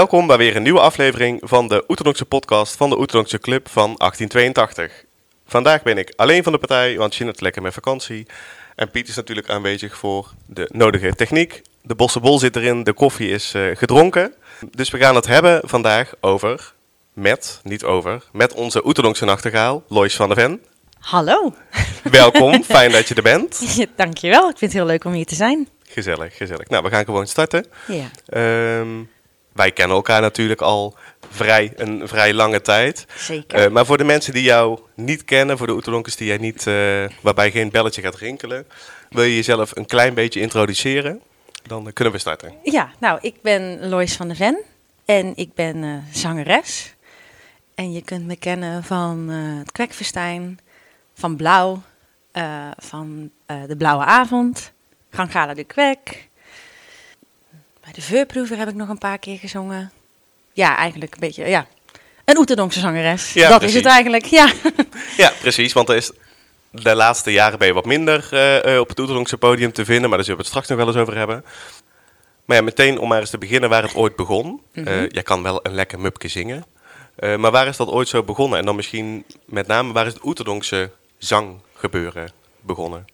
Welkom bij weer een nieuwe aflevering van de Oeterdonkse podcast van de Oeterdonkse Club van 1882. Vandaag ben ik alleen van de partij, want Jeanette is lekker met vakantie. En Piet is natuurlijk aanwezig voor de nodige techniek. De bossenbol zit erin, de koffie is eh, gedronken. Dus we gaan het hebben vandaag over, met, niet over, met onze Oeterdonkse nachtegaal, Lois van der Ven. Hallo. Welkom, fijn dat je er bent. Ja, dankjewel, ik vind het heel leuk om hier te zijn. Gezellig, gezellig. Nou, we gaan gewoon starten. Ja, Ehm, wij kennen elkaar natuurlijk al vrij, een vrij lange tijd. zeker. Eh, maar voor de mensen die jou niet kennen, voor de Oeterdonkers die jij niet, eh, waarbij geen belletje gaat rinkelen, wil je jezelf een klein beetje introduceren? Dan kunnen we starten. ja, nou, ik ben Lois van der Ven en ik ben eh, zangeres. En je kunt me kennen van het Kwekfestijn, van Blauw, van De Blauwe Avond, Gangala de Kwek. Bij de Veurproever heb ik nog een paar keer gezongen. Ja, eigenlijk een beetje, ja. Een Oeterdonkse zangeres. Ja, dat precies. is het eigenlijk, ja. Ja, precies, want er is, de laatste jaren ben je wat minder eh, eh, op het Oeterdonkse podium te vinden, maar daar zullen we het straks nog wel eens over hebben. Maar ja, meteen om maar eens te beginnen waar het ooit begon. Eh, jij kan wel een lekker mupje zingen. Maar waar is dat ooit zo begonnen? En dan misschien met name, waar is het Oeterdonkse zanggebeuren begonnen?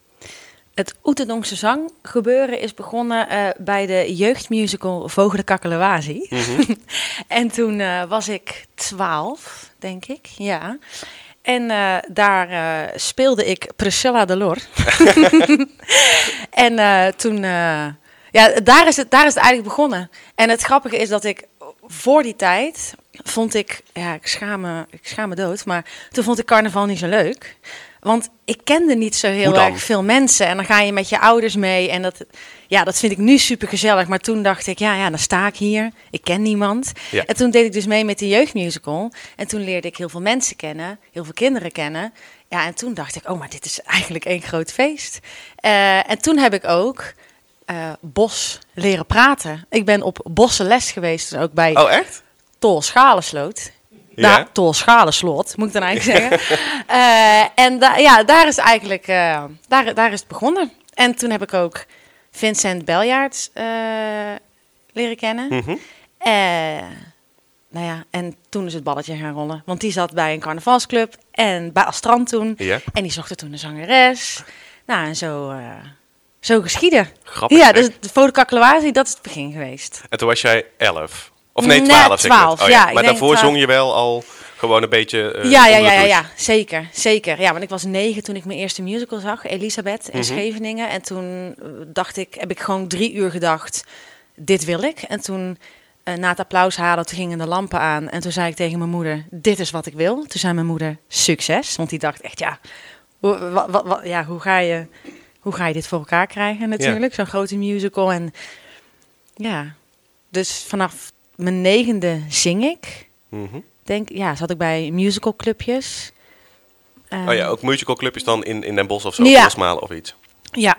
Het Oeterdonkse zang gebeuren is begonnen eh, bij de jeugdmusical Vogelen Kakkelewasi. en toen eh, was ik twaalf, denk ik, ja. En eh, daar speelde ik Priscilla de Lor. en toen, ja, daar is, het, daar is het eigenlijk begonnen. En het grappige is dat ik voor die tijd vond ik, ja, ik schaam me, ik schaam me dood, maar toen vond ik carnaval niet zo leuk. Want ik kende niet zo heel erg veel mensen. En dan ga je met je ouders mee. En dat, ja, dat vind ik nu super gezellig. Maar toen dacht ik, ja, ja, dan sta ik hier. Ik ken niemand. Ja. En toen deed ik dus mee met de jeugdmusical. En toen leerde ik heel veel mensen kennen. Heel veel kinderen kennen. Ja, en toen dacht ik, oh, maar dit is eigenlijk één groot feest. Eh, en toen heb ik ook eh, Bos leren praten. Ik ben op bossenles geweest. Dus ook bij Oh, echt? Tol Schalensloot. Ja. Ja. Tol Schalenslot, moet ik dan eigenlijk zeggen. Eh, en da ja, daar is eigenlijk, eh, daar, daar is het begonnen. En toen heb ik ook Vincent Beljaards eh, leren kennen. Mhm. Nou ja, en toen is het balletje gaan rollen. Want die zat bij een carnavalsclub en bij Astrand toen. Ja. En die zochten toen een zangeres. Nou, en zo, zo geschieden. Grappig. Ja, dus de fotocakkelwazie, dat is het begin geweest. En toen was jij 11. Of nee, Nee, 12. zeg ik 12, net. Oh, ja, Maar daarvoor 12. zong je wel al gewoon een beetje. eh, ja, ja, ja, ja, zeker, zeker. Ja, want ik was negen toen ik mijn eerste musical zag, Elisabeth in Mhm. Scheveningen. En toen eh, dacht ik, heb ik gewoon drie uur gedacht, dit wil ik. En toen, eh, na het applaus halen, toen gingen de lampen aan. En toen zei ik tegen mijn moeder, dit is wat ik wil. Toen zei mijn moeder, succes. Want die dacht echt, ja, hoe, ja, hoe, ga je, hoe ga je dit voor elkaar krijgen natuurlijk? Zo'n grote musical. En ja, dus vanaf mijn negende zing ik Mhm. denk, ja, zat ik bij musicalclubjes. Oh ja, ook musicalclubjes dan in, in Den Bosch of zo, Ja. of iets. Ja.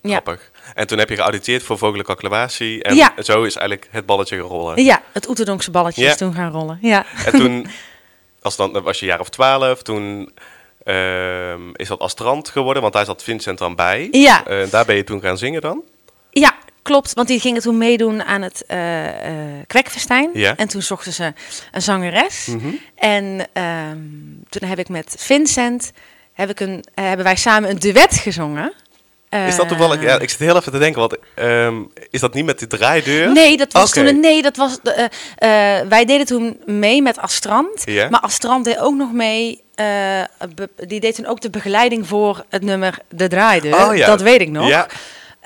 Ja. Grappig. En toen heb je geauditeerd voor Vogelijke Acclamatie. En Ja. zo is eigenlijk het balletje gerollen. ja, het Oeterdonkse balletje Ja. is toen gaan rollen. Ja. En toen, als dan, was je een jaar of twaalf, toen ehm, is dat Astrand geworden, want daar zat Vincent dan bij. Ja. Eh, daar ben je toen gaan zingen dan? ja, klopt. Want die gingen toen meedoen aan het eh, Kwekfestijn. Ja. En toen zochten ze een zangeres. Mhm. En ehm, toen heb ik met Vincent, heb ik een, eh, hebben wij samen een duet gezongen. Is dat toevallig, ja, ik zit heel even te denken, want ehm, is dat niet met die draaideur? Nee, dat was toen een, nee, dat was de, wij deden toen mee met Astrand. Maar Astrand deed ook nog mee. be- die deed toen ook de begeleiding voor het nummer De Draaideur. Oh ja. Dat weet ik nog. Ja,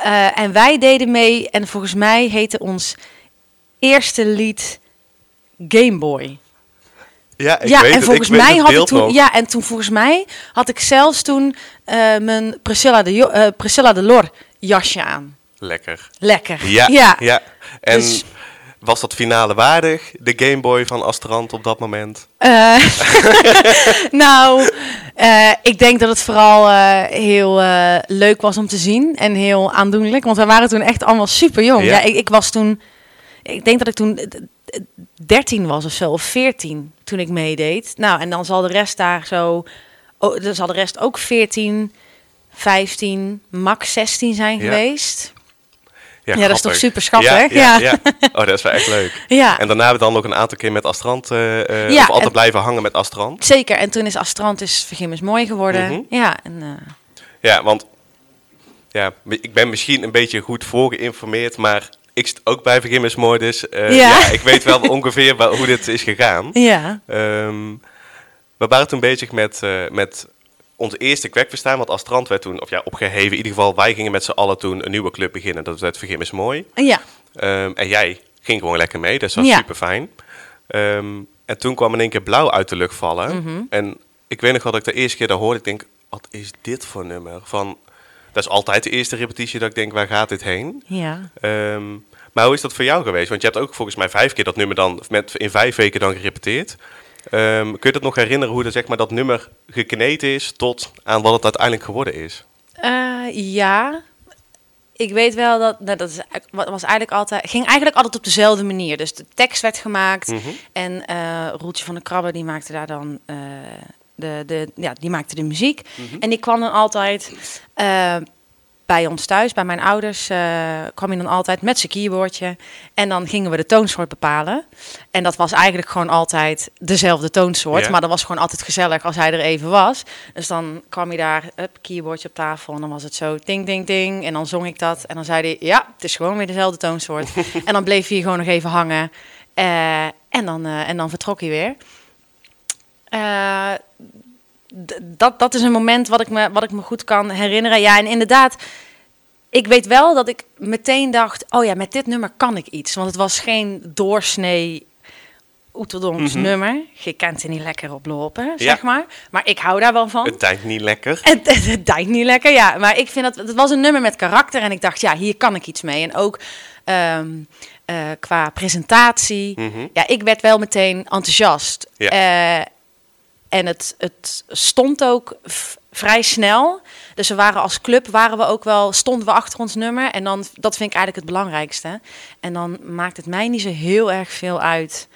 Eh, en wij deden mee. En volgens mij heette ons eerste lied Game Boy. ja, ik ja, weet en het. volgens ik mij had ik toen. nog. Ja, en toen volgens mij had ik zelfs toen eh, mijn Priscilla de, eh, Priscilla de Lor jasje aan. Lekker. Lekker. Ja, ja. ja. En Dus- was dat finale waardig, de Game Boy van Astrand op dat moment? Eh, nou, eh, ik denk dat het vooral eh, heel leuk was om te zien en heel aandoenlijk. Want we waren toen echt allemaal super jong. Ja. Ja. ik, ik was toen, ik denk dat ik toen eh, eh, 13 was of zo, of 14 toen ik meedeed. Nou, en dan zal de rest daar zo, oh, dan zal de rest ook 14, 15, max 16 zijn Ja. geweest. Ja, dat is toch super schattig? Ja, ja. Oh, dat is wel echt leuk. Ja. En daarna hebben we dan ook een aantal keer met Astrand, Ja, of altijd en- blijven hangen met Astrand. Zeker. En toen is Astrand is Vergim mooi geworden. Mhm. Ja, en, eh, Ja, want ja, ik ben misschien een beetje goed voorgeïnformeerd, maar ik zit ook bij Vergim Mooi, dus Ja. ik weet wel ongeveer hoe dit is gegaan. ja. Ehm, we waren toen bezig met, met ons eerste kwekverstaan, want Astrand werd toen, of ja, opgeheven. In ieder geval, wij gingen met z'n allen toen een nieuwe club beginnen. Dat werd Vergim is Mooi. Ja. Ehm, en jij ging gewoon lekker mee, dus dat was Ja. super fijn. en toen kwam in één keer blauw uit de lucht vallen. Mhm. En ik weet nog dat ik de eerste keer dat hoorde, ik denk, wat is dit voor nummer? Van, dat is altijd de eerste repetitie dat ik denk, waar gaat dit heen? Ja. Ehm, maar hoe is dat voor jou geweest? Want je hebt ook volgens mij vijf keer dat nummer dan, met, in vijf weken dan gerepeteerd. Ehm, kun je dat nog herinneren hoe dat, zeg maar, dat nummer gekneed is tot aan wat het uiteindelijk geworden is? Eh, ja. Ik weet wel dat, nou, dat is, was eigenlijk altijd, ging eigenlijk altijd op dezelfde manier. Dus de tekst werd gemaakt Mhm. en eh Roeltje van de Krabbe die maakte daar dan eh, de, de, ja, die maakte de muziek. Mhm. En die kwam dan altijd bij ons thuis, bij mijn ouders, eh, kwam hij dan altijd met zijn keyboardje. En dan gingen we de toonsoort bepalen. En dat was eigenlijk gewoon altijd dezelfde toonsoort. Ja. Maar dat was gewoon altijd gezellig als hij er even was. Dus dan kwam hij daar, up, keyboardje op tafel. En dan was het zo ding, ding, ding. En dan zong ik dat. En dan zei hij, ja, het is gewoon weer dezelfde toonsoort. en dan bleef hij gewoon nog even hangen. Eh, en, dan, eh, en dan vertrok hij weer. Dat, dat is een moment wat ik, me, wat ik me goed kan herinneren. Ja, en inderdaad, ik weet wel dat ik meteen dacht: oh ja, met dit nummer kan ik iets. Want het was geen doorsnee Oeteldonks Mhm. nummer. Je kent er niet lekker op lopen, Ja. zeg maar. Maar ik hou daar wel van. Het dijnt niet lekker. Het, het, niet lekker, ja. Maar ik vind dat het was een nummer met karakter. En ik dacht, ja, hier kan ik iets mee. En ook ehm, eh, qua presentatie. Mhm. Ja, ik werd wel meteen enthousiast. Ja. Eh, en het, het stond ook vrij snel. Dus we waren als club, waren we ook wel, stonden we achter ons nummer. En dan, dat vind ik eigenlijk het belangrijkste. En dan maakt het mij niet zo heel erg veel uit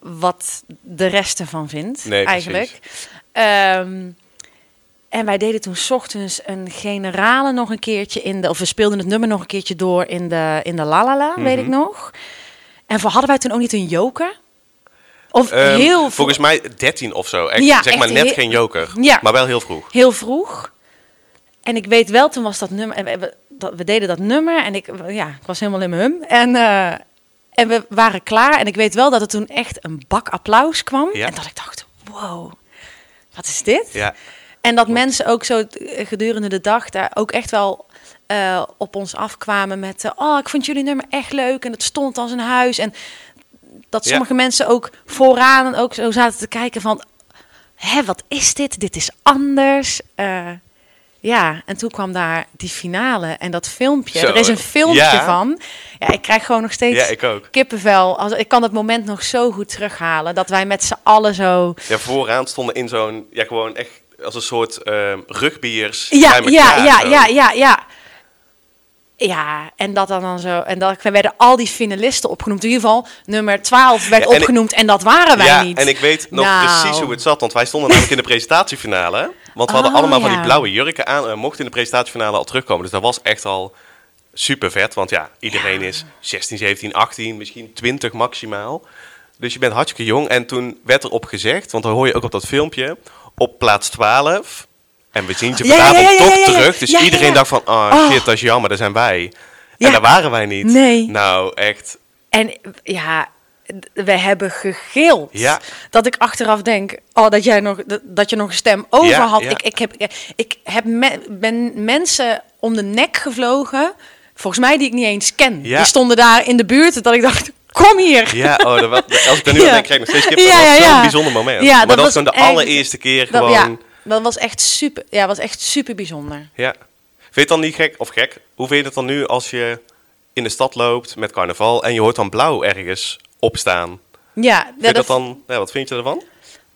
wat de rest ervan vindt, Nee, eigenlijk. Ehm, en wij deden toen 's ochtends een generale nog een keertje in de... Of we speelden het nummer nog een keertje door in de, in de La La La, weet ik Mhm. nog. En voor hadden wij toen ook niet een joker? Of Ehm, heel vroeg- volgens mij 13 of zo. Echt, Ja, zeg maar net heel- geen joker. Ja. Maar wel heel vroeg. heel vroeg. En ik weet wel, toen was dat nummer... En we, dat, we deden dat nummer en ik, ja, ik was helemaal in mijn hum. En, eh, en we waren klaar. En ik weet wel dat er toen echt een bak applaus kwam. Ja. En dat ik dacht, wow, wat is dit? Ja. En dat mensen ook zo eh, gedurende de dag daar ook echt wel eh, op ons afkwamen met... oh, ik vond jullie nummer echt leuk en het stond als een huis. En dat Ja. sommige mensen ook vooraan ook zo zaten te kijken van... Hé, wat is dit? Dit is anders. Eh, ja, en toen kwam daar die finale en dat filmpje. Zo, er is een filmpje ja. van. Ja, ik krijg gewoon nog steeds Ja, ik ook. kippenvel. Als, ik kan dat moment nog zo goed terughalen. Dat wij met z'n allen zo... Ja, vooraan stonden in zo'n, ja, gewoon echt als een soort ehm rugbiers Ja, ja, ja, ja, ja, ja. Ja, en dat dan, dan zo. En dat we werden al die finalisten opgenoemd. In ieder geval, nummer 12 werd Ja, en ik- opgenoemd en dat waren wij ja, niet. en ik weet nog Nou. precies hoe het zat, want wij stonden namelijk in de presentatiefinale. Want we hadden Oh, allemaal van die blauwe jurken aan en mochten in de presentatiefinale al terugkomen. Dus dat was echt al super vet, want ja, iedereen is 16, 17, 18, misschien 20 maximaal. Dus je bent hartstikke jong. En toen werd erop gezegd, want dan hoor je ook op dat filmpje, op plaats 12. En we zien ze ja, vanavond toch terug. Dus iedereen dacht van, oh, Oh. shit, dat is jammer, daar zijn wij. En daar waren wij niet. Nee. Nou, echt. En ja, we hebben gegild. Ja. Dat ik achteraf denk, oh, dat, jij nog, dat, je nog een stem over Ja, had. ja. Ik, ik, heb, ik heb me- ben mensen om de nek gevlogen, volgens mij die ik niet eens ken. Ja. Die stonden daar in de buurt, dat ik dacht, kom hier. Ja, oh, dat was, als ik daar nu aan denk, krijg ik nog steeds kip. Ja, dat was ja, zo'n bijzonder moment. Ja, maar dat was gewoon de allereerste keer Dat, gewoon... dat was echt super, ja, was echt super bijzonder. Ja. Vind je het dan niet gek, of gek, hoe vind je het dan nu als je in de stad loopt met carnaval en je hoort dan blauw ergens opstaan? Ja, Vind ja, je dat dan, ja, wat vind je ervan?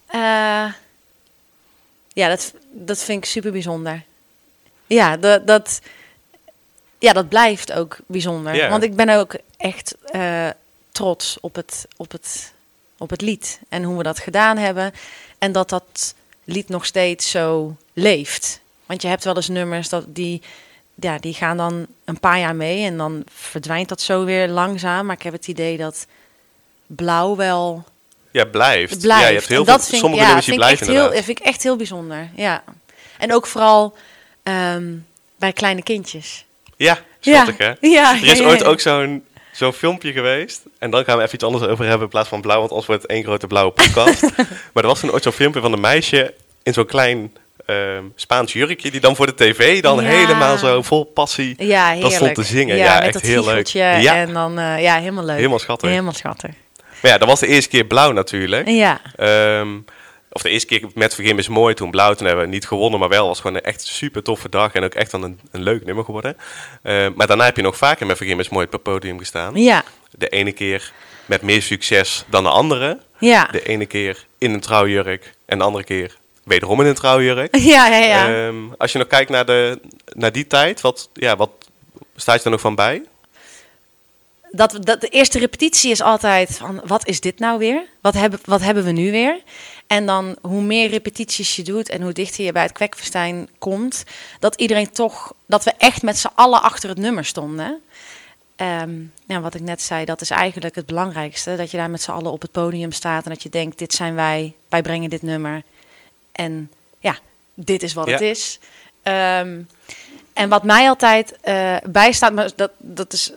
Eh, ja, dat, dat vind ik super bijzonder. Ja, dat, dat, ja, dat blijft ook bijzonder. Want ik ben ook echt eh, trots op het, op, het, op het lied en hoe we dat gedaan hebben. En dat dat lied nog steeds zo leeft. Want je hebt wel eens nummers dat die, ja, die gaan dan een paar jaar mee en dan verdwijnt dat zo weer langzaam. Maar ik heb het idee dat blauw wel Ja, blijft. blijft. Ja, je hebt heel veel, dat vind, sommige ja, nummers die blijven heel, inderdaad. vind ik echt heel bijzonder. Ja. En ook vooral ehm, bij kleine kindjes. Ja, schattig hè? Ja, Er is ja, ja, ooit ja. ook zo'n zo'n filmpje geweest. En dan gaan we even iets anders over hebben in plaats van blauw, want anders wordt het één grote blauwe podcast. maar er was toen ooit zo'n filmpje van een meisje in zo'n klein ehm, Spaans jurkje, die dan voor de tv dan Ja. helemaal zo vol passie Ja, dat stond te zingen. Ja, Ja, met echt dat heel leuk. Ja. En dan, eh, ja, helemaal leuk. Helemaal schattig. Helemaal schattig. Maar ja, dat was de eerste keer blauw natuurlijk. Ja. Ehm, of de eerste keer met Vergim is mooi, toen blauw. Toen hebben we niet gewonnen, maar wel. was gewoon een echt super toffe dag. En ook echt dan een, een leuk nummer geworden. Ehm, maar daarna heb je nog vaker met Vergim is mooi op het podium gestaan. Ja. De ene keer met meer succes dan de andere. Ja. De ene keer in een trouwjurk en de andere keer wederom in een trouwjurk. Ja, ja, ja. Ehm, als je nog kijkt naar, de, naar die tijd, wat, ja, wat staat je er nog van bij? Dat, dat, de eerste repetitie is altijd van, wat is dit nou weer? Wat hebben, wat hebben we nu weer? En dan hoe meer repetities je doet en hoe dichter je bij het kwekfestijn komt, dat iedereen toch, dat we echt met z'n allen achter het nummer stonden. Ja, wat ik net zei, dat is eigenlijk het belangrijkste. Dat je daar met z'n allen op het podium staat en dat je denkt, dit zijn wij, wij brengen dit nummer. En ja, dit is wat Ja. het is. Ehm, en wat mij altijd eh, bijstaat, maar dat, dat is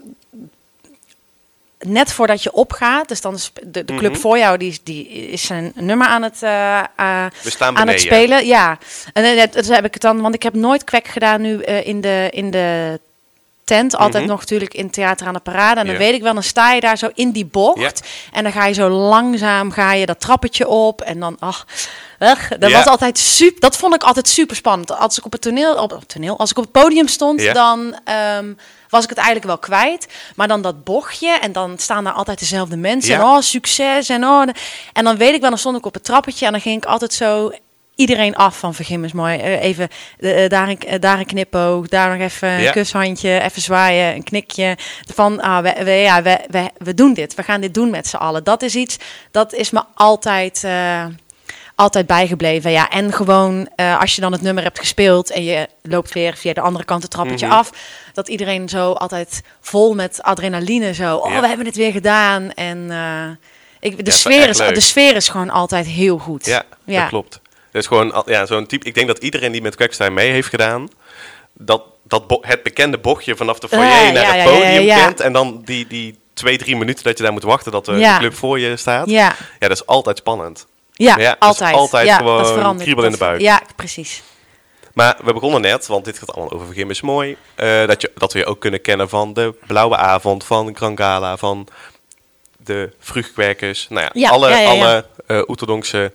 net voordat je opgaat. Dus dan is de, de club Mhm. voor jou, die, die is zijn nummer aan het, We staan aan het spelen. Ja, en eh, dat, heb ik het dan, want ik heb nooit kwek gedaan nu in, de, in de tent. Altijd Mhm. nog natuurlijk in Theater aan de Parade. En dan weet ik wel, dan sta je daar zo in die bocht. En dan ga je zo langzaam ga je dat trappetje op. En dan, ach, weg. Dat was altijd super. Dat vond ik altijd super spannend. Als ik op het toneel, op het toneel, als ik op het podium stond, dan ehm, was ik het eigenlijk wel kwijt. Maar dan dat bochtje en dan staan daar altijd dezelfde mensen. Ja. En oh, succes. En, oh, en dan weet ik wel, dan stond ik op het trappetje en dan ging ik altijd zo iedereen af van vergim is mooi. Eh, even eh, daar, een, eh, daar een knipoog, daar nog even een Ja. kushandje, even zwaaien, een knikje. Van, ah, we, we, ja, we, we, we doen dit. We gaan dit doen met z'n allen. Dat is iets, dat is me altijd, altijd bijgebleven. Ja, en gewoon als je dan het nummer hebt gespeeld en je loopt weer via de andere kant het trappetje Mhm. af. Dat iedereen zo altijd vol met adrenaline zo, oh, Ja. we hebben het weer gedaan. En eh, ik, de, sfeer is, de sfeer is gewoon altijd heel goed. Ja, Ja. dat klopt. Dus gewoon ja, zo'n type. Ik denk dat iedereen die met Quackstein mee heeft gedaan, dat, dat het bekende bochtje vanaf de foyer Ja, naar ja, het podium ja. kent. En dan die, die twee, drie minuten dat je daar moet wachten dat de, Ja. de club voor je staat. Ja. Ja, dat is altijd spannend. ja, Ja, altijd. altijd gewoon kriebel in de buik. Ja, precies. Maar we begonnen net, want dit gaat allemaal over Vergim is mooi. eh, dat, je, dat we je ook kunnen kennen van de Blauwe Avond, van Gran Gala, van de Vruchtkwerkers. Nou ja, alle, alle eh Oeterdonkse eh, eh,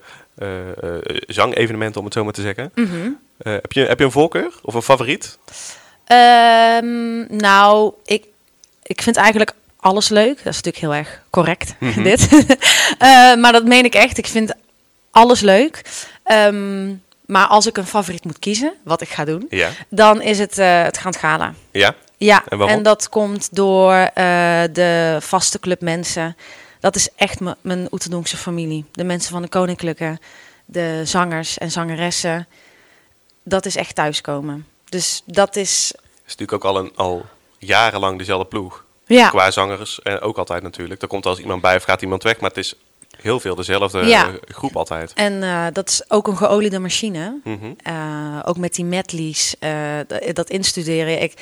zangevenementen, om het zo maar te zeggen. Mhm. Eh, heb, je, heb je een voorkeur of een favoriet? Ehm, nou, ik, ik vind eigenlijk alles leuk. Dat is natuurlijk heel erg correct, Mhm. dit. Eh, maar dat meen ik echt. Ik vind alles leuk. Ehm, maar als ik een favoriet moet kiezen, wat ik ga doen, Ja. dan is het eh, het Grand Gala. Ja? Ja, En dat komt door eh, de vaste club mensen. Dat is echt mijn Oeterdonkse familie. De mensen van de Koninklijke, de zangers en zangeressen. Dat is echt thuiskomen. Dus dat is, Het is natuurlijk ook al, een, al jarenlang dezelfde ploeg. ja, Qua zangers en ook altijd natuurlijk. Er komt als iemand bij of gaat iemand weg, maar het is heel veel dezelfde Ja. eh, groep altijd. En eh, dat is ook een geoliede machine. Mhm. Eh, ook met die medleys, dat instuderen. Ik,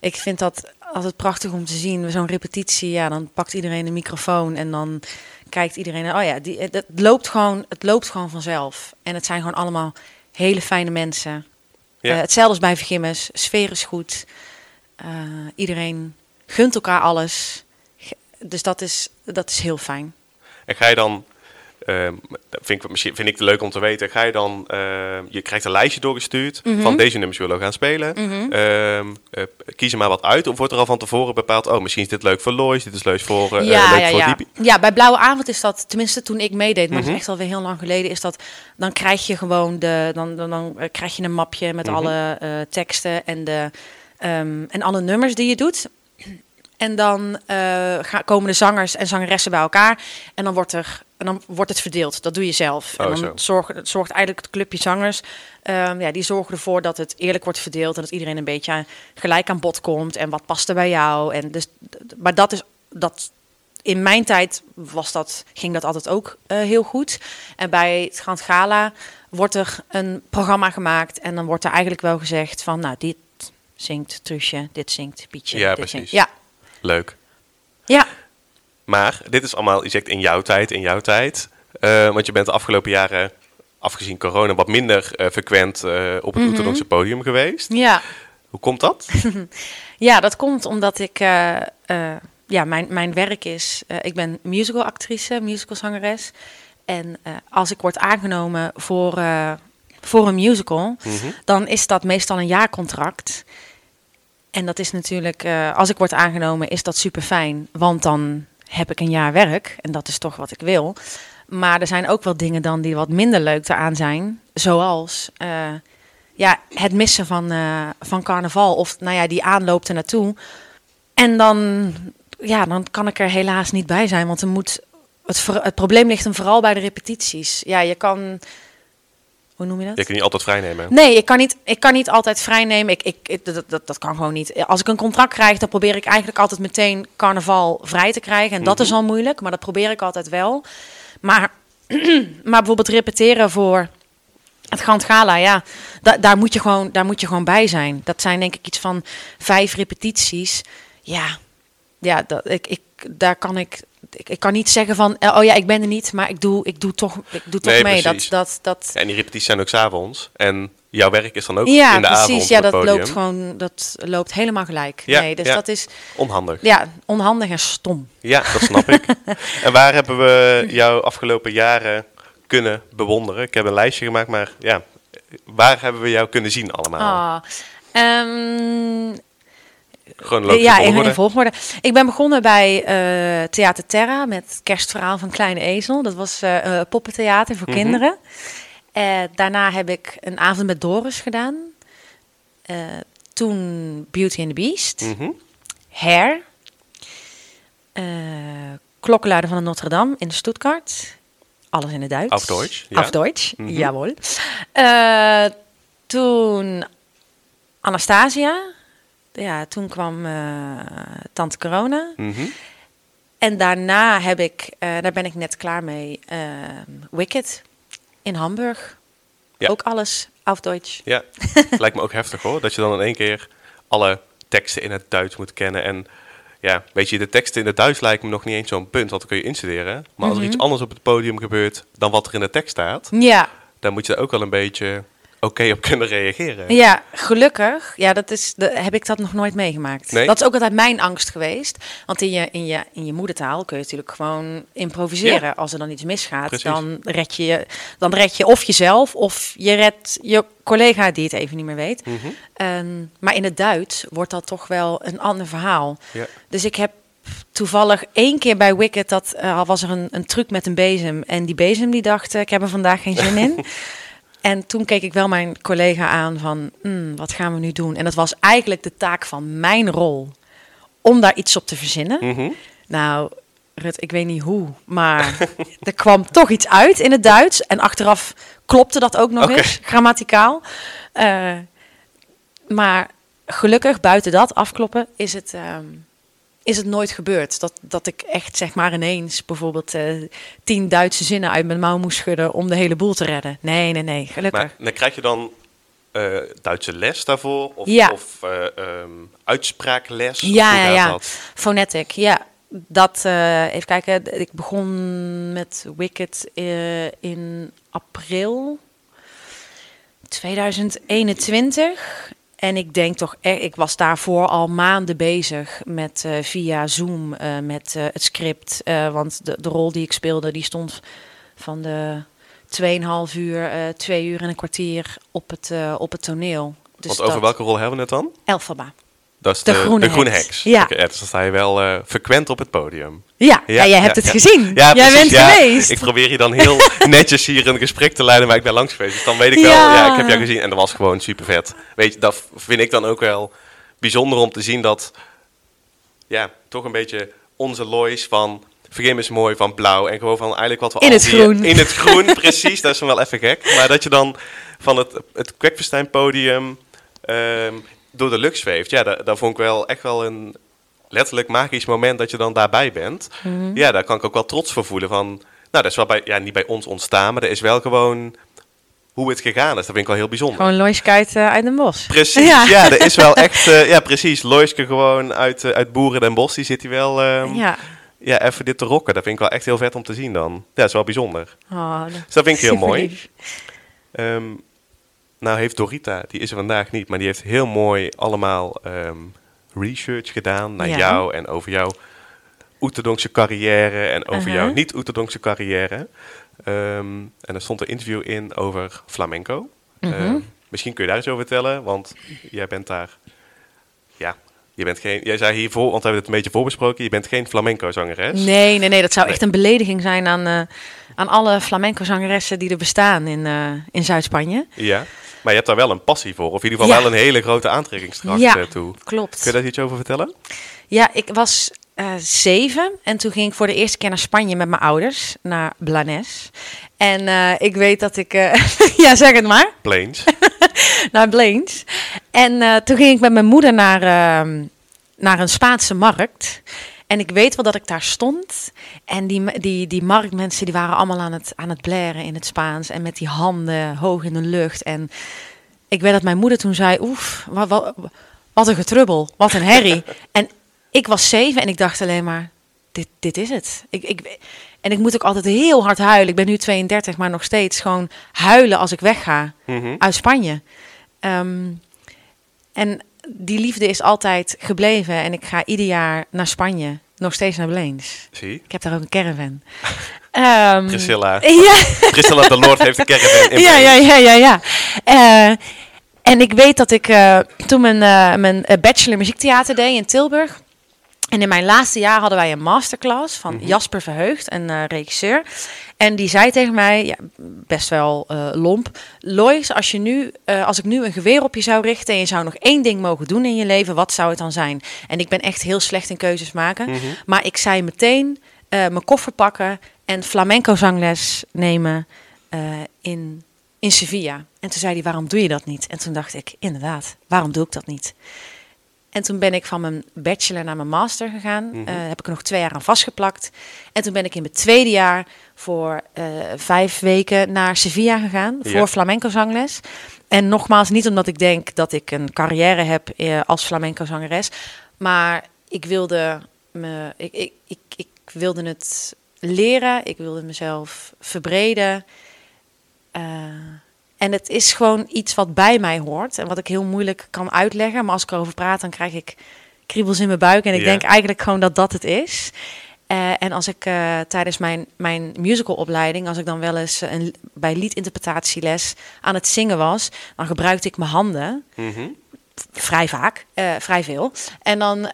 ik vind dat altijd prachtig om te zien. Zo'n repetitie, ja, dan pakt iedereen een microfoon en dan kijkt iedereen. Oh ja, die, het, het loopt gewoon, het loopt gewoon vanzelf. En het zijn gewoon allemaal hele fijne mensen. Ja. Eh, hetzelfde als bij Vergimmes. Sfeer is goed. Eh, iedereen gunt elkaar alles. Dus dat is, dat is heel fijn. En ga je dan, ehm, vind ik, misschien vind ik het leuk om te weten, ga je dan, ehm, je krijgt een lijstje doorgestuurd Mhm. van deze nummers willen we gaan spelen. Mhm. Eh, kies er maar wat uit of wordt er al van tevoren bepaald, oh misschien is dit leuk voor Lois, dit is leuk voor, eh, ja, leuk ja, voor ja. Diepie. ja, bij Blauwe Avond is dat, tenminste toen ik meedeed, maar dat Mhm. is echt alweer heel lang geleden, is dat, dan krijg je gewoon de, dan, dan, dan eh, krijg je een mapje met Mhm. alle teksten en, de, en alle nummers die je doet. En dan gaan, komen de zangers en zangeressen bij elkaar. En dan wordt, er, en dan wordt het verdeeld. Dat doe je zelf. Oh, en zo. dan zorgt, het zorgt eigenlijk het clubje zangers. ehm, ja, die zorgen ervoor dat het eerlijk wordt verdeeld. En dat iedereen een beetje aan- gelijk aan bod komt. En wat past er bij jou. En dus, maar dat is dat. In mijn tijd was dat, ging dat altijd ook eh, heel goed. En bij het Grand Gala wordt er een programma gemaakt. En dan wordt er eigenlijk wel gezegd van, nou, dit zingt Truusje, dit zingt Pietje. Ja, dit precies. Zingt. Ja, Leuk. ja. Maar dit is allemaal, je zegt in jouw tijd, in jouw tijd. Eh, want je bent de afgelopen jaren, afgezien corona, wat minder eh, frequent eh, op het orthodoxe podium geweest. ja. Hoe komt dat? Ja, dat komt omdat ik, ja, mijn, mijn werk is, ik ben musicalactrice, musicalzangeres. En als ik word aangenomen voor, voor een musical, Mhm. dan is dat meestal een jaarcontract. En dat is natuurlijk, als ik word aangenomen, is dat super fijn. Want dan heb ik een jaar werk en dat is toch wat ik wil. Maar er zijn ook wel dingen dan die wat minder leuk eraan zijn. Zoals eh, ja, het missen van, eh, van carnaval of nou ja, die aanloop naartoe. En dan, ja, dan kan ik er helaas niet bij zijn, want er moet, het, het probleem ligt hem vooral bij de repetities. Ja, je kan, hoe noem je dat? Je kan niet altijd vrij nemen. Nee, ik kan niet, ik kan niet altijd vrij nemen. Ik, ik, ik- dat, dat, dat kan gewoon niet. Als ik een contract krijg, dan probeer ik eigenlijk altijd meteen carnaval vrij te krijgen. En dat Mhm. is al moeilijk, maar dat probeer ik altijd wel. Maar, maar bijvoorbeeld repeteren voor het Grand Gala, ja, da- daar, moet je gewoon, daar moet je gewoon bij zijn. Dat zijn denk ik iets van vijf repetities. Ja, ja dat, ik, ik, daar kan ik, ik, ik kan niet zeggen van, eh, oh ja, ik ben er niet, maar ik doe, ik doe toch, ik doe toch Nee, mee. Dat, dat, dat, En die repetities zijn ook s'avonds. En jouw werk is dan ook ja, in de precies. avond ja, dat podium. loopt gewoon, dat loopt helemaal gelijk. Ja, nee, dus ja. dat is Onhandig. ja, onhandig en stom. Ja, dat snap ik. En waar hebben we jou afgelopen jaren kunnen bewonderen? Ik heb een lijstje gemaakt, maar ja, waar hebben we jou kunnen zien allemaal? Ah, ja, in, volgorde. in volgorde. Ik ben begonnen bij eh, Theater Terra met het kerstverhaal van Kleine Ezel. Dat was eh, poppentheater voor Mhm. kinderen. Daarna heb ik een avond met Doris gedaan. Toen Beauty and the Beast. Mhm. Hair. eh Klokkenluider van de Notre Dame in Stuttgart. Alles in het Duits. Auf Deutsch, ja. Auf Deutsch, Mhm. jawel. Toen Anastasia. Ja, toen kwam eh, Tante Corona. Mhm. En daarna heb ik, eh, daar ben ik net klaar mee, eh, Wicked in Hamburg. Ja. Ook alles auf Deutsch. Ja, lijkt me ook heftig hoor. Dat je dan in één keer alle teksten in het Duits moet kennen. En ja, weet je, de teksten in het Duits lijken me nog niet eens zo'n punt, want dan kun je instuderen. Maar als er Mhm. iets anders op het podium gebeurt dan wat er in de tekst staat, Ja, dan moet je daar ook wel een beetje oké op kunnen reageren. Ja, gelukkig. Ja, dat is, de, heb ik dat nog nooit meegemaakt. Nee? Dat is ook altijd mijn angst geweest. Want in je, in je, in je moedertaal kun je natuurlijk gewoon improviseren. Ja. Als er dan iets misgaat, Precies. dan red, je, dan red je of jezelf of je redt je collega die het even niet meer weet. Mhm. Ehm, maar in het Duits wordt dat toch wel een ander verhaal. Ja. Dus ik heb toevallig één keer bij Wicked, dat eh, was er een, een truc met een bezem. En die bezem die dacht, eh, ik heb er vandaag geen zin in. En toen keek ik wel mijn collega aan van, "Hmm, wat gaan we nu doen? En dat was eigenlijk de taak van mijn rol, om daar iets op te verzinnen. Mhm. Nou, Rut, ik weet niet hoe, maar er kwam toch iets uit in het Duits. En achteraf klopte dat ook nog eens, grammaticaal. Eh, maar gelukkig, buiten dat afkloppen, is het, ehm, is het nooit gebeurd. Dat, dat ik echt, zeg maar, ineens bijvoorbeeld eh, tien Duitse zinnen uit mijn mouw moest schudden om de hele boel te redden. Nee, nee, nee, gelukkig. Maar dan krijg je dan eh, Duitse les daarvoor? Of, Ja. of eh, ehm, uitspraakles? Ja, hoe ja, ja. dat? Phonetic, ja. Dat, even kijken, ik begon met Wicked in april 2021. En ik denk toch, echt, ik was daarvoor al maanden bezig met eh, via Zoom, eh, met eh, het script. want de, de rol die ik speelde, die stond van de 2,5 uur, eh twee uur en een kwartier op het, op het toneel. Dus Want over dat- welke rol hebben we het dan? Elphaba. Dat is De de, groene de groene heks. heks. Ja. Oké, dus dan sta je wel eh, frequent op het podium. Ja, ja, jij hebt het gezien. Jij bent geweest. Ik probeer je dan heel netjes hier een gesprek te leiden, maar ik ben langs geweest. Dus dan weet ik wel, Ja. ik heb jou gezien en dat was gewoon super vet. Weet je, dat vind ik dan ook wel bijzonder om te zien dat ja, toch een beetje onze Lois van Vergim is mooi van blauw en gewoon van eigenlijk wat we In het die- groen. In het groen, precies. Dat is dan wel even gek. Maar dat je dan van het, het podium door de lucht zweeft. Ja, dat, dat vond ik wel echt wel een letterlijk magisch moment dat je dan daarbij bent. Mhm. Ja, daar kan ik ook wel trots voor voelen. Van, nou, dat is wel bij, ja, niet bij ons ontstaan, maar dat is wel gewoon hoe het gegaan is. Dat vind ik wel heel bijzonder. Gewoon Lois Kuit eh, uit Den Bosch. Precies, ja. dat is wel echt, eh, ja precies. Loiske gewoon uit, eh, uit Boeren den Bosch, die zit hier wel, ehm, ja. Ja. even dit te rocken. Dat vind ik wel echt heel vet om te zien dan. Ja, dat is wel bijzonder. Oh, dat- Dus dat vind ik heel mooi. Nou heeft Dorita, die is er vandaag niet, maar die heeft heel mooi allemaal ehm, research gedaan naar Ja. jou en over jouw Oeterdonkse carrière en over Uh-huh. jouw niet-Oeterdonkse carrière. Ehm, en er stond een interview in over flamenco. Mhm. Ehm, misschien kun je daar iets over vertellen, want jij bent daar, ja, je bent geen, jij zei hiervoor, want we hebben het een beetje voorbesproken, je bent geen flamenco-zangeres. Nee, nee, nee, dat zou Nee. echt een belediging zijn aan, eh, aan alle flamenco-zangeressen die er bestaan in, eh, in Zuid-Spanje. Ja, maar je hebt daar wel een passie voor, of in ieder geval Ja. wel een hele grote aantrekkingskracht Ja. eh, toe. Klopt. Kun je daar iets over vertellen? Ja, ik was eh, zeven en toen ging ik voor de eerste keer naar Spanje met mijn ouders, naar Blanes. En eh, ik weet dat ik, ja zeg het maar, Plains. naar Blanes. En toen ging ik met mijn moeder naar, ehm, naar een Spaanse markt. En ik weet wel dat ik daar stond. En die, die, die marktmensen die waren allemaal aan het, aan het blaren in het Spaans. En met die handen hoog in de lucht. En ik weet dat mijn moeder toen zei... Oef, wat, wat, wat een getrubbel, wat een herrie. en ik was zeven en ik dacht alleen maar... Dit, dit is het. Ik, ik, en ik moet ook altijd heel hard huilen. Ik ben nu 32, maar nog steeds gewoon huilen als ik wegga Mhm. uit Spanje. Ehm, en die liefde is altijd gebleven. En ik ga ieder jaar naar Spanje. Nog steeds naar Bleens. Zie, Ik heb daar ook een caravan. Ehm, Priscilla. Ja, Priscilla de Lord heeft een caravan in ja, ja, ja, ja. ja. Eh, en ik weet dat ik eh, toen mijn, eh, mijn bachelor muziektheater deed in Tilburg. En in mijn laatste jaar hadden wij een masterclass van Mhm. Jasper Verheugd, een eh, regisseur. En die zei tegen mij, ja, best wel eh, lomp. Lois, als, je nu, eh, als ik nu een geweer op je zou richten en je zou nog één ding mogen doen in je leven, wat zou het dan zijn? En ik ben echt heel slecht in keuzes maken. Mhm. Maar ik zei meteen mijn koffer pakken en flamenco zangles nemen in, in Sevilla. En toen zei hij, waarom doe je dat niet? En toen dacht ik, inderdaad, waarom doe ik dat niet? En toen ben ik van mijn bachelor naar mijn master gegaan. Eh, heb ik er nog twee jaar aan vastgeplakt. En toen ben ik in mijn tweede jaar voor eh, vijf weken naar Sevilla gegaan. Ja. Voor flamenco zangles. En nogmaals, niet omdat ik denk dat ik een carrière heb eh, als flamenco zangeres. Maar ik wilde, me, ik, ik, ik, ik wilde het leren. Ik wilde mezelf verbreden. En het is gewoon iets wat bij mij hoort. En wat ik heel moeilijk kan uitleggen. Maar als ik erover praat, dan krijg ik kriebels in mijn buik. En ik Ja. denk eigenlijk gewoon dat dat het is. Eh, en als ik eh, tijdens mijn, mijn musicalopleiding, als ik dan wel eens eh, een, bij liedinterpretatieles aan het zingen was, dan gebruikte ik mijn handen Mhm. vrij vaak, vrij veel. En dan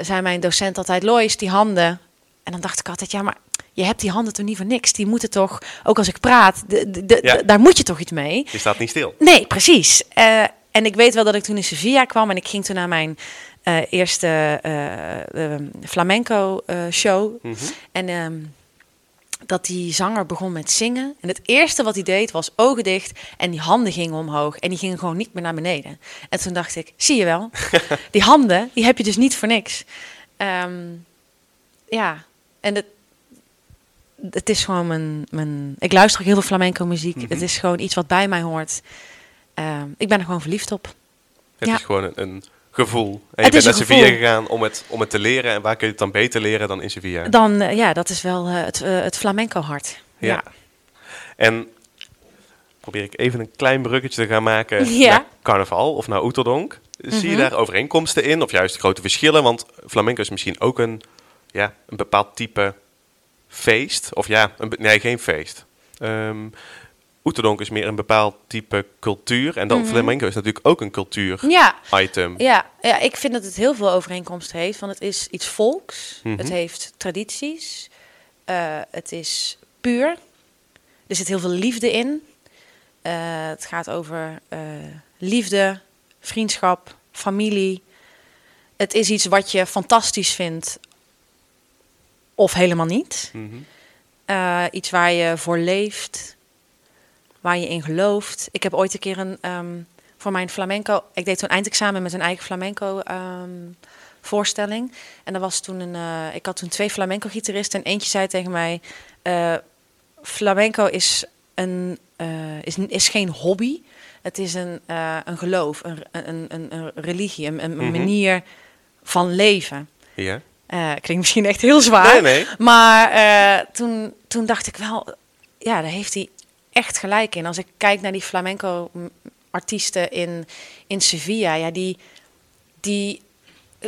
zei mijn docent altijd, Lois, die handen. En dan dacht ik altijd, ja, maar je hebt die handen toch niet voor niks. Die moeten toch, ook als ik praat, de, de, Ja. daar moet je toch iets mee. Je staat niet stil. Nee, precies. Eh, en ik weet wel dat ik toen in Sevilla kwam en ik ging toen naar mijn eh, eerste eh, eh, flamenco show. Mhm. En ehm, dat die zanger begon met zingen. En het eerste wat hij deed was ogen dicht en die handen gingen omhoog. En die gingen gewoon niet meer naar beneden. En toen dacht ik, zie je wel, die handen, die heb je dus niet voor niks. Ehm, ja, en het, het is gewoon mijn, mijn... Ik luister ook heel veel flamenco muziek. Mhm. Het is gewoon iets wat bij mij hoort. Ehm, ik ben er gewoon verliefd op. Het Ja. is gewoon een, een gevoel. En je bent naar Sevilla gevoel. gegaan om het, om het te leren. En waar kun je het dan beter leren dan in Sevilla? Dan, eh, ja, dat is wel eh, het, eh, het flamenco hart. Ja. ja. En probeer ik even een klein bruggetje te gaan maken Ja. naar carnaval of naar Oeterdonk. Zie je Mhm. daar overeenkomsten in of juist grote verschillen? Want flamenco is misschien ook een, ja, een bepaald type feest. Of ja, een, nee, geen feest. Ehm Oeterdonk is meer een bepaald type cultuur. En dan flamenco is natuurlijk ook een cultuur Ja, item. Ja, ja, ik vind dat het heel veel overeenkomsten heeft. Want het is iets volks. Mhm. Het heeft tradities. eh, het is puur. Er zit heel veel liefde in. Eh, het gaat over eh, liefde, vriendschap, familie. het is iets wat je fantastisch vindt of helemaal niet. Mhm. Eh, iets waar je voor leeft, waar je in gelooft. Ik heb ooit een keer een, ehm, voor mijn flamenco... Ik deed toen eindexamen met een eigen flamenco ehm, voorstelling. En er was toen een... eh, ik had toen twee flamenco-gitaristen en eentje zei tegen mij... eh, flamenco is, een, is, is geen hobby. Het is een, een geloof, een, een, een, een religie, een, een Mhm. manier van leven. Ja. Eh, klinkt misschien echt heel zwaar. Nee, nee. Maar eh, toen, toen dacht ik wel, ja, daar heeft hij echt gelijk in. Als ik kijk naar die flamenco-artiesten in, in Sevilla, ja, die, die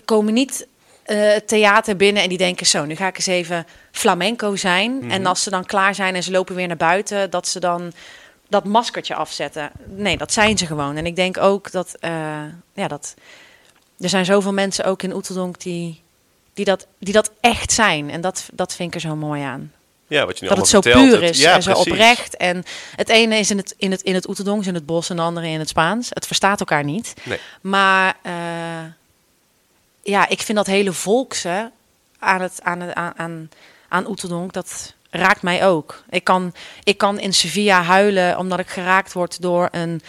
komen niet het theater binnen en die denken zo, nu ga ik eens even flamenco zijn. Mhm. En als ze dan klaar zijn en ze lopen weer naar buiten, dat ze dan dat maskertje afzetten. Nee, dat zijn ze gewoon. En ik denk ook dat, ja, dat er zijn zoveel mensen ook in Oeteldonk die, die, dat, die dat echt zijn. En dat, dat vind ik er zo mooi aan. Ja, wat je nu dat het zo vertelt, puur is ja, en zo oprecht. En het ene is in het, in het, in het Oeteldonks, in het bos, en de andere in het Spaans. Het verstaat elkaar niet. Nee. Maar eh, ja, ik vind dat hele volkse aan, het, aan, het, aan, aan, aan dat raakt mij ook. Ik kan, ik kan in Sevilla huilen omdat ik geraakt word door een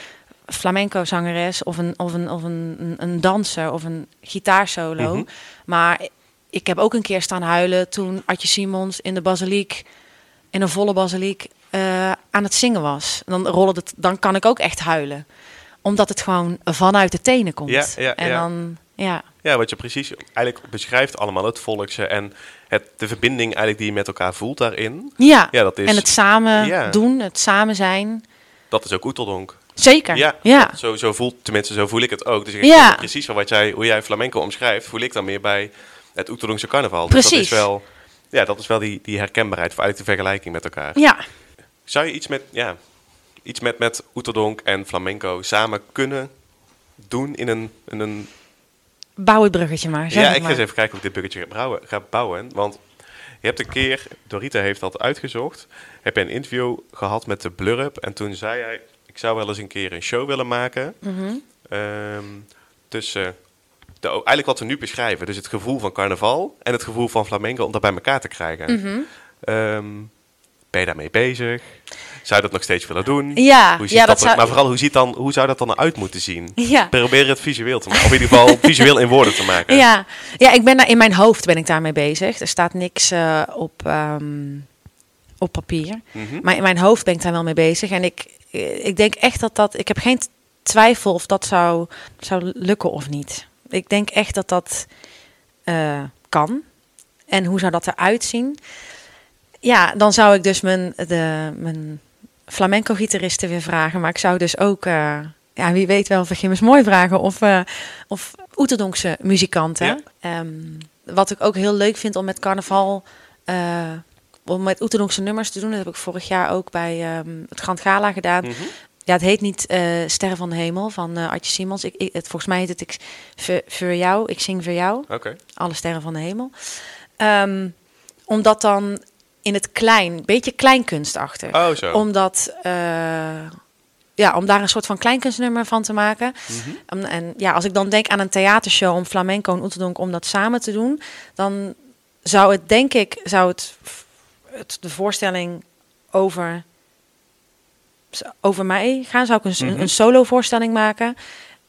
flamenco zangeres of een, of een, of een, een, een danser of een gitaarsolo. Mhm. Maar ik heb ook een keer staan huilen toen Adje Simons in de basiliek, in een volle basiliek, eh, aan het zingen was. Dan, rollen het, dan kan ik ook echt huilen. Omdat het gewoon vanuit de tenen komt. Ja, ja, en ja. dan, ja. Ja, wat je precies eigenlijk beschrijft allemaal, het volkse en het, de verbinding eigenlijk die je met elkaar voelt daarin. Ja. Ja, dat is, en het samen Ja. doen, het samen zijn. dat is ook Oeteldonk. Zeker. Ja, ja. Zo, zo voelt, tenminste zo voel ik het ook. Dus ik Ja. vind precies van wat jij, hoe jij flamenco omschrijft, voel ik dan meer bij het Oeteldonkse carnaval. Dus dat Precies. is wel, ja, dat is wel die, die herkenbaarheid, of eigenlijk de vergelijking met elkaar. Ja. Zou je iets met, ja, iets met, met Oeteldonk en flamenco samen kunnen doen in een, in een Bouw het bruggetje maar. Ja, ik ga eens even kijken hoe ik dit buggetje ga bouwen. Want je hebt een keer, Dorita heeft dat uitgezocht, heb je een interview gehad met de Blurp. En toen zei hij, ik zou wel eens een keer een show willen maken Mhm. ehm, tussen, de, eigenlijk wat we nu beschrijven. Dus het gevoel van carnaval en het gevoel van flamenco om dat bij elkaar te krijgen. Mhm. Ehm, ben je daarmee bezig? Zou je dat nog steeds willen doen? Ja, Hoe ziet ja, dat dat zou- Maar vooral, hoe, ziet dan, hoe zou dat dan eruit moeten zien? Ja. Probeer het visueel te maken. Of in ieder geval visueel in woorden te maken. Ja, ja ik ben daar, in mijn hoofd ben ik daarmee bezig. Er staat niks eh, op, ehm, op papier. Mhm. Maar in mijn hoofd ben ik daar wel mee bezig. En ik, ik denk echt dat dat... Ik heb geen twijfel of dat zou, zou lukken of niet. Ik denk echt dat dat eh, kan. En hoe zou dat eruit zien? Ja, dan zou ik dus mijn, de, mijn flamenco-gitaristen weer vragen. Maar ik zou dus ook... eh, ja, wie weet wel of Gimmers mooi vragen. Of, eh of Oeterdonkse muzikanten. Ja. Ehm, wat ik ook heel leuk vind om met carnaval... om met Oeterdonkse nummers te doen. Dat heb ik vorig jaar ook bij ehm, het Grand Gala gedaan. Mhm. Ja, het heet niet eh Sterren van de Hemel van eh Artje Simons. Ik, ik, het, volgens mij heet het ik, voor, voor jou. Ik zing voor jou. Oké. Alle sterren van de hemel. Ehm, omdat dan in het klein, beetje kleinkunstachtig. Oh, zo. Omdat, eh, ja, om daar een soort van kleinkunstnummer van te maken. Mhm. En, en ja, als ik dan denk aan een theatershow om flamenco en oeterdonk om dat samen te doen, dan zou het denk ik, zou het, het de voorstelling over, over mij gaan. Zou ik een, Mhm. een solo voorstelling maken.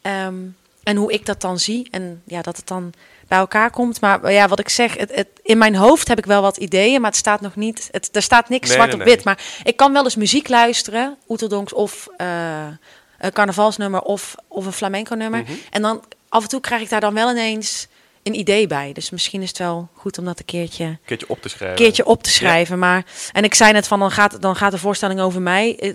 Ehm, en hoe ik dat dan zie. En ja, dat het dan bij elkaar komt. Maar ja, wat ik zeg, het, het, in mijn hoofd heb ik wel wat ideeën, maar het staat nog niet. Het, er staat niks Nee, zwart nee, op nee. wit. Maar ik kan wel eens muziek luisteren, Oeterdonks of eh, een carnavalsnummer of, of een flamenco nummer. Mhm. En dan af en toe krijg ik daar dan wel ineens een idee bij. Dus misschien is het wel goed om dat een keertje, keertje op te schrijven. keertje op te schrijven. Maar, en ik zei net van, dan gaat, dan gaat de voorstelling over mij. Eh,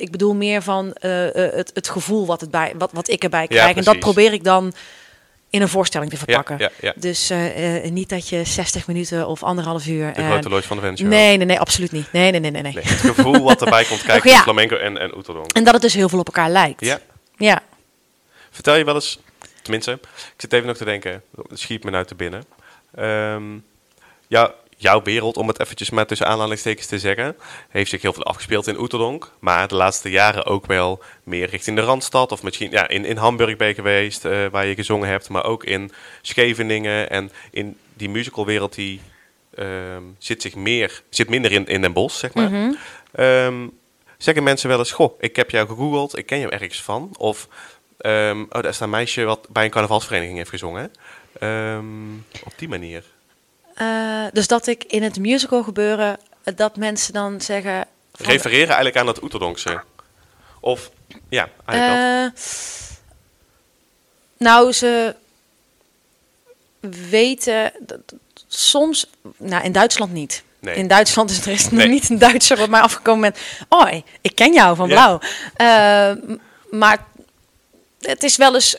Ik bedoel meer van eh, eh, het, het gevoel wat, het bij, wat, wat ik erbij krijg. en dat probeer ik dan in een voorstelling te verpakken. ja, ja. Dus niet dat je 60 minuten of anderhalf uur... De grote van de Vent Show. nee, nee, nee, absoluut niet. Nee, nee, nee, nee. nee. Nee, het gevoel wat erbij komt kijken Ja. van flamenco en, en oeteldonk. En dat het dus heel veel op elkaar lijkt. Ja. Ja. Vertel je wel eens, tenminste, ik zit even nog te denken, het schiet me nou te binnen. Ehm, ja, jouw wereld, om het eventjes maar tussen aanhalingstekens te zeggen, heeft zich heel veel afgespeeld in Oeterdonk. Maar de laatste jaren ook wel meer richting de Randstad. Of misschien ja, in, in Hamburg ben je geweest, eh, waar je gezongen hebt. Maar ook in Scheveningen. En in die musicalwereld die ehm, zit, zich meer, zit minder in, in Den Bosch, zeg maar. Mhm. Ehm, zeggen mensen wel eens, goh, ik heb jou gegoogeld, ik ken jou ergens van. Of, ehm, oh, daar is een meisje wat bij een carnavalsvereniging heeft gezongen. Ehm, op die manier. Eh, dus dat ik in het musical gebeuren, eh, dat mensen dan zeggen... Refereren eigenlijk aan dat Oeterdonkse. Of, ja, eigenlijk. Eh, nou, ze weten dat- soms, nou in Duitsland niet. Nee. In Duitsland is er is nog niet een Duitser op mij afgekomen met, oh, ik ken jou van Ja. Blauw. M- maar het is wel eens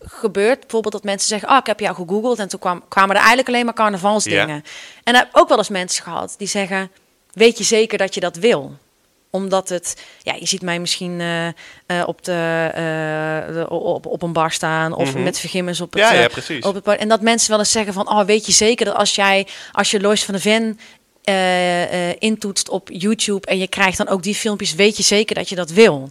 gebeurd, bijvoorbeeld dat mensen zeggen, oh, ik heb jou gegoogeld en toen kwam, kwamen er eigenlijk alleen maar carnavalsdingen. Ja. En heb ook wel eens mensen gehad die zeggen, weet je zeker dat je dat wil? Omdat het, ja, je ziet mij misschien eh, eh, op, de, eh, de- op, op een bar staan of Mhm. met vergimmers op het, Ja, ja, precies. op het. En dat mensen wel eens zeggen van, oh, weet je zeker dat als jij, als je Lois van de Ven intoetst op YouTube en je krijgt dan ook die filmpjes, weet je zeker dat je dat wil?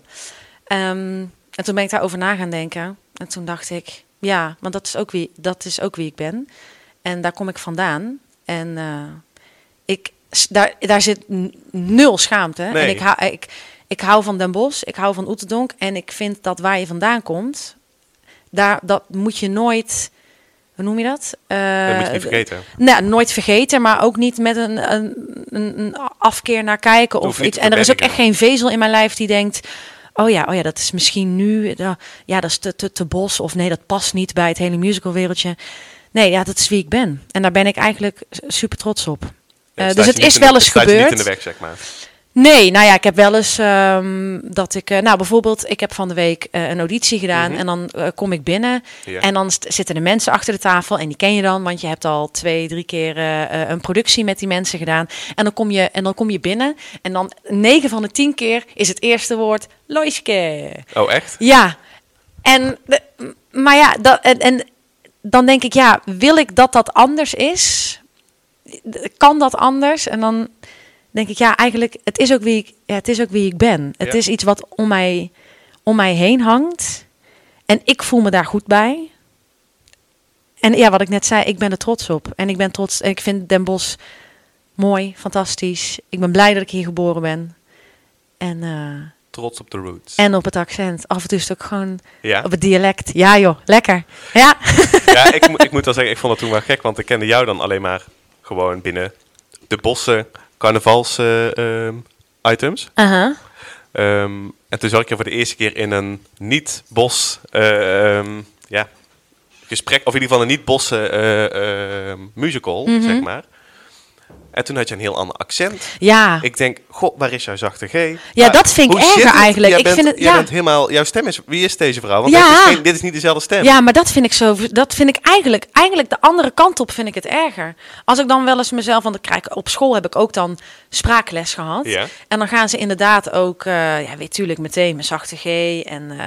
Ehm, en toen ben ik daarover na gaan denken. En toen dacht ik, ja, want dat is ook wie, dat is ook wie ik ben. En daar kom ik vandaan. En eh, ik, daar, daar zit nul schaamte. Nee. En ik hou, ik, ik hou van Den Bosch, ik hou van Oeterdonk. En ik vind dat waar je vandaan komt, daar, dat moet je nooit, hoe noem je dat? Eh, dat moet je niet vergeten. nou, nooit vergeten, maar ook niet met een, een, een, afkeer naar kijken of iets. En er is ook echt geen vezel in mijn lijf die denkt: oh ja, oh ja, dat is misschien nu, eh, ja, dat is te, te, te bos of nee, dat past niet bij het hele musicalwereldje. Nee, ja, dat is wie ik ben. En daar ben ik eigenlijk super trots op. Ja, Eh, dus het is wel eens staat je niet gebeurd. in de weg, zeg maar. Nee, nou ja, ik heb wel eens ehm, dat ik, eh, nou bijvoorbeeld, ik heb van de week eh, een auditie gedaan Mhm. en dan eh, kom ik binnen Ja. en dan zitten de mensen achter de tafel en die ken je dan, want je hebt al twee, drie keer een productie met die mensen gedaan. En dan kom je, en dan kom je binnen en dan negen van de tien keer is het eerste woord Loiske. Oh, echt? Ja, en, maar ja, dat, en, en dan denk ik, ja, wil ik dat dat anders is? Kan dat anders? En dan denk ik, ja, eigenlijk, het is ook wie ik, ja, het is ook wie ik ben. Het Ja. is iets wat om mij, om mij heen hangt. En ik voel me daar goed bij. En ja, wat ik net zei, ik ben er trots op. En ik ben trots, en ik vind Den Bosch mooi, fantastisch. Ik ben blij dat ik hier geboren ben. En, eh, Trots op de roots. en op het accent. Af en toe is het ook gewoon ja? op het dialect. Ja joh, lekker. Ja. ja, ik, moet- ik moet wel zeggen, ik vond het toen wel gek, want ik kende jou dan alleen maar gewoon binnen de bossen carnavals eh, ehm. Ehm, en toen zag ik voor de eerste keer in een niet-bos eh, ehm, ja, gesprek, of in ieder geval een niet-bosse eh, musical, Mhm. zeg maar. En toen had je een heel ander accent. Ja. Ik denk, god, waar is jouw zachte G? Ja, Maar dat vind ik erger eigenlijk. Ik bent, vind het- ja. bent helemaal, jouw stem is, wie is deze vrouw? Want Ja. dit, is geen- dit is niet dezelfde stem. Ja, maar dat vind ik zo. Dat vind ik eigenlijk, eigenlijk de andere kant op vind ik het erger. Als ik dan wel eens mezelf, want krijg op school heb ik ook dan spraakles gehad. Ja. En dan gaan ze inderdaad ook, eh ja, weet tuurlijk meteen mijn zachte G en eh,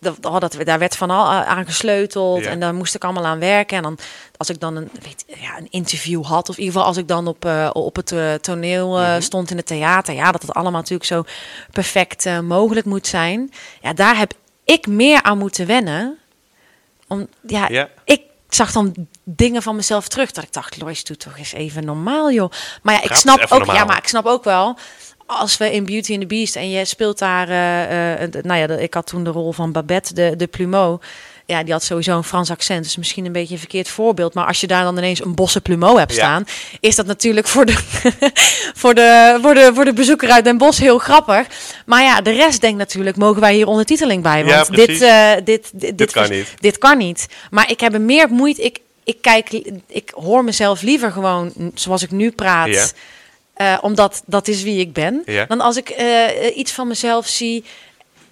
dat, oh, dat, daar werd van al aan gesleuteld Ja. en daar moest ik allemaal aan werken. En dan als ik dan een, weet, ja, een interview had of in ieder geval als ik dan op, eh, op het eh, toneel eh, Mhm. stond in het theater, ja, dat het allemaal natuurlijk zo perfect eh, mogelijk moet zijn. Ja, daar heb ik meer aan moeten wennen. Om, ja, Ja. ik zag dan dingen van mezelf terug dat ik dacht, Lois, doe toch eens even normaal, joh. Maar ja, ik snap ook, ja, maar ik snap ook wel. Als we in Beauty and the Beast en je speelt daar, eh, eh, nou ja, ik had toen de rol van Babette, de, de plumeau. Ja, die had sowieso een Frans accent, dus misschien een beetje een verkeerd voorbeeld. Maar als je daar dan ineens een bosse plumeau hebt Ja. staan, is dat natuurlijk voor de, voor, de, voor, de, voor de bezoeker uit Den Bosch heel grappig. Maar ja, de rest denkt natuurlijk, mogen wij hier ondertiteling bij? Ja, Want dit, precies. eh, dit, dit, Dit kan niet. dit kan niet. Maar ik heb er meer moeite. Ik, ik kijk, ik hoor mezelf liever gewoon zoals ik nu praat. Ja. Eh, omdat dat is wie ik ben. Ja. Dan als ik eh, iets van mezelf zie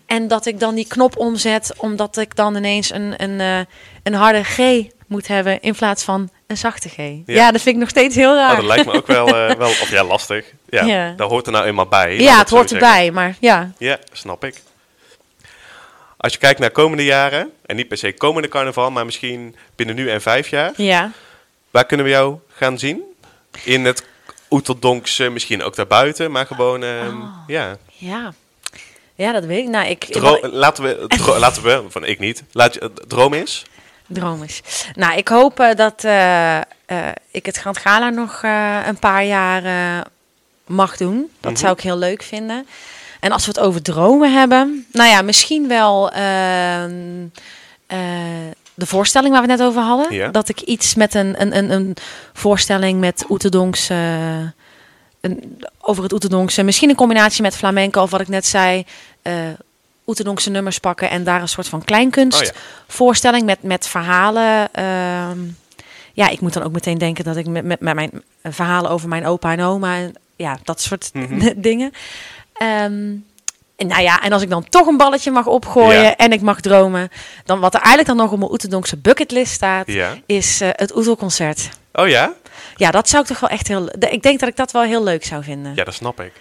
en dat ik dan die knop omzet, omdat ik dan ineens een, een, eh, een harde G moet hebben in plaats van een zachte G. Ja, dat vind ik nog steeds heel raar. Oh, dat lijkt me ook wel, wel of ja, lastig. Ja, Ja. daar hoort er nou eenmaal bij. ja, het hoort zeggen. erbij, maar ja. Ja, snap ik. Als je kijkt naar komende jaren, en niet per se komende carnaval, maar misschien binnen nu en vijf jaar, Ja. waar kunnen we jou gaan zien? In het Oeterdonkse, misschien ook daarbuiten, maar gewoon, ehm, Oh. ja. Ja. Ja, dat weet ik. Nou, ik... Dro- laten we, laten we, van ik niet, laat je, droom is. Droom is. Nou, ik hoop eh, dat eh, eh, ik het Grand Gala nog een paar jaar mag doen. Dat Mhm. zou ik heel leuk vinden. En als we het over dromen hebben, nou ja, misschien wel ehm, eh, de voorstelling waar we het net over hadden. Ja. Dat ik iets met een, een, een, een voorstelling met Oeterdonkse, een, over het Oeterdonkse, misschien een combinatie met flamenco of wat ik net zei, eh Oeterdonkse nummers pakken en daar een soort van kleinkunst Oh ja. voorstelling met, met verhalen. ehm, ja, ik moet dan ook meteen denken dat ik met, met, met mijn eh, verhalen over mijn opa en oma en ja, dat soort Mhm. dingen. Ehm, en nou ja, en als ik dan toch een balletje mag opgooien Ja. en ik mag dromen, dan wat er eigenlijk dan nog op mijn Oeterdonkse bucketlist staat, Ja. is eh, het Oetelconcert. Oh ja? Ja, dat zou ik toch wel echt heel. Ik denk dat ik dat wel heel leuk zou vinden. Ja, Ja, dat snap ik.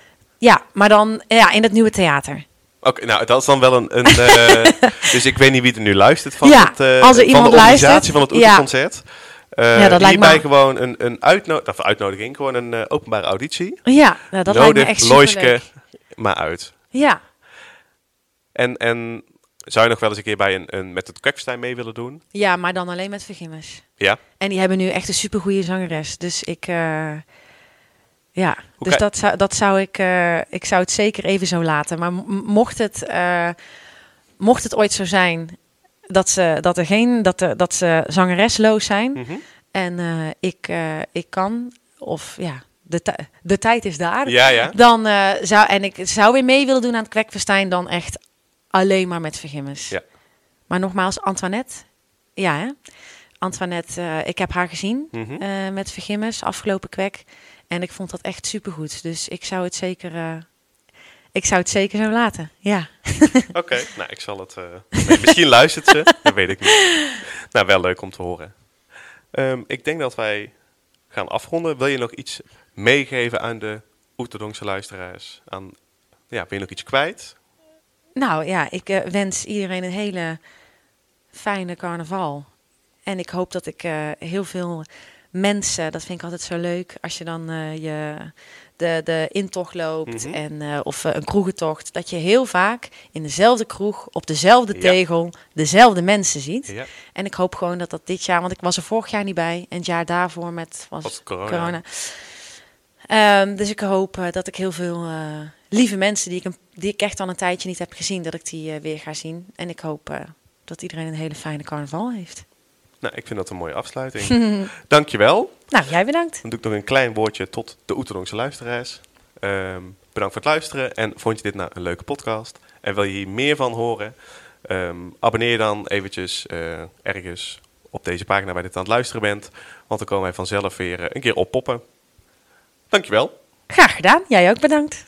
maar dan ja, in het nieuwe theater. Oké, nou, dat is dan wel een... een eh, dus ik weet niet wie er nu luistert van, Ja, het, eh, als er van iemand de organisatie luistert, van het ja. Oeterconcert. Eh Ja, dat lijkt me- gewoon een, een, uitno of uitnodiging, gewoon een openbare auditie. Ja, nou, dat lijkt me echt Loiske maar uit. Ja, En, en zou je nog wel eens een keer bij een, een met het Kwekfestijn mee willen doen? ja, maar dan alleen met vergimmers. Ja? En die hebben nu echt een supergoeie zangeres. Dus ik, eh, ja, Hoe dus dat zou, dat zou ik, eh, ik zou het zeker even zo laten. Maar mocht het, eh, mocht het ooit zo zijn dat ze, dat er geen, dat, de, dat ze zangeresloos zijn Mhm. en ik, ik kan, of ja, de, de tijd is daar. Ja, ja. Dan zou, en ik zou weer mee willen doen aan het Kwekfestijn, dan echt alleen maar met vergimmers. Ja. Maar nogmaals, Antoinette, ja hè? Antoinette, eh, ik heb haar gezien Mhm. eh, met vergimmers afgelopen kwek. En ik vond dat echt supergoed. Dus ik zou het zeker, eh, ik zou het zeker zo laten. Ja. Oké, nou ik zal het... nee, misschien luistert ze, dat weet ik niet. Nou, wel leuk om te horen. Ehm, ik denk dat wij gaan afronden. Wil je nog iets meegeven aan de Oeterdonkse luisteraars? Aan, ja, wil je nog iets kwijt? Nou ja, ik eh, wens iedereen een hele fijne carnaval. En ik hoop dat ik eh, heel veel mensen, dat vind ik altijd zo leuk, als je dan eh, je, de, de intocht loopt Mhm. en, of een kroegentocht, dat je heel vaak in dezelfde kroeg, op dezelfde Ja. tegel, dezelfde mensen ziet. Ja, En ik hoop gewoon dat dat dit jaar, want ik was er vorig jaar niet bij en het jaar daarvoor met was corona. corona. Ehm, dus ik hoop dat ik heel veel lieve mensen die ik, die ik echt al een tijdje niet heb gezien, dat ik die eh, weer ga zien. En ik hoop eh, dat iedereen een hele fijne carnaval heeft. Nou, ik vind dat een mooie afsluiting. Dankjewel. Nou, jij bedankt. Dan doe ik nog een klein woordje tot de Oeterdonkse luisteraars. Ehm, bedankt voor het luisteren. En vond je dit nou een leuke podcast? En wil je hier meer van horen? Ehm, abonneer dan eventjes eh, ergens op deze pagina waar je dit aan het luisteren bent. Want dan komen wij vanzelf weer een keer oppoppen. Dankjewel. Graag gedaan. Jij ook bedankt.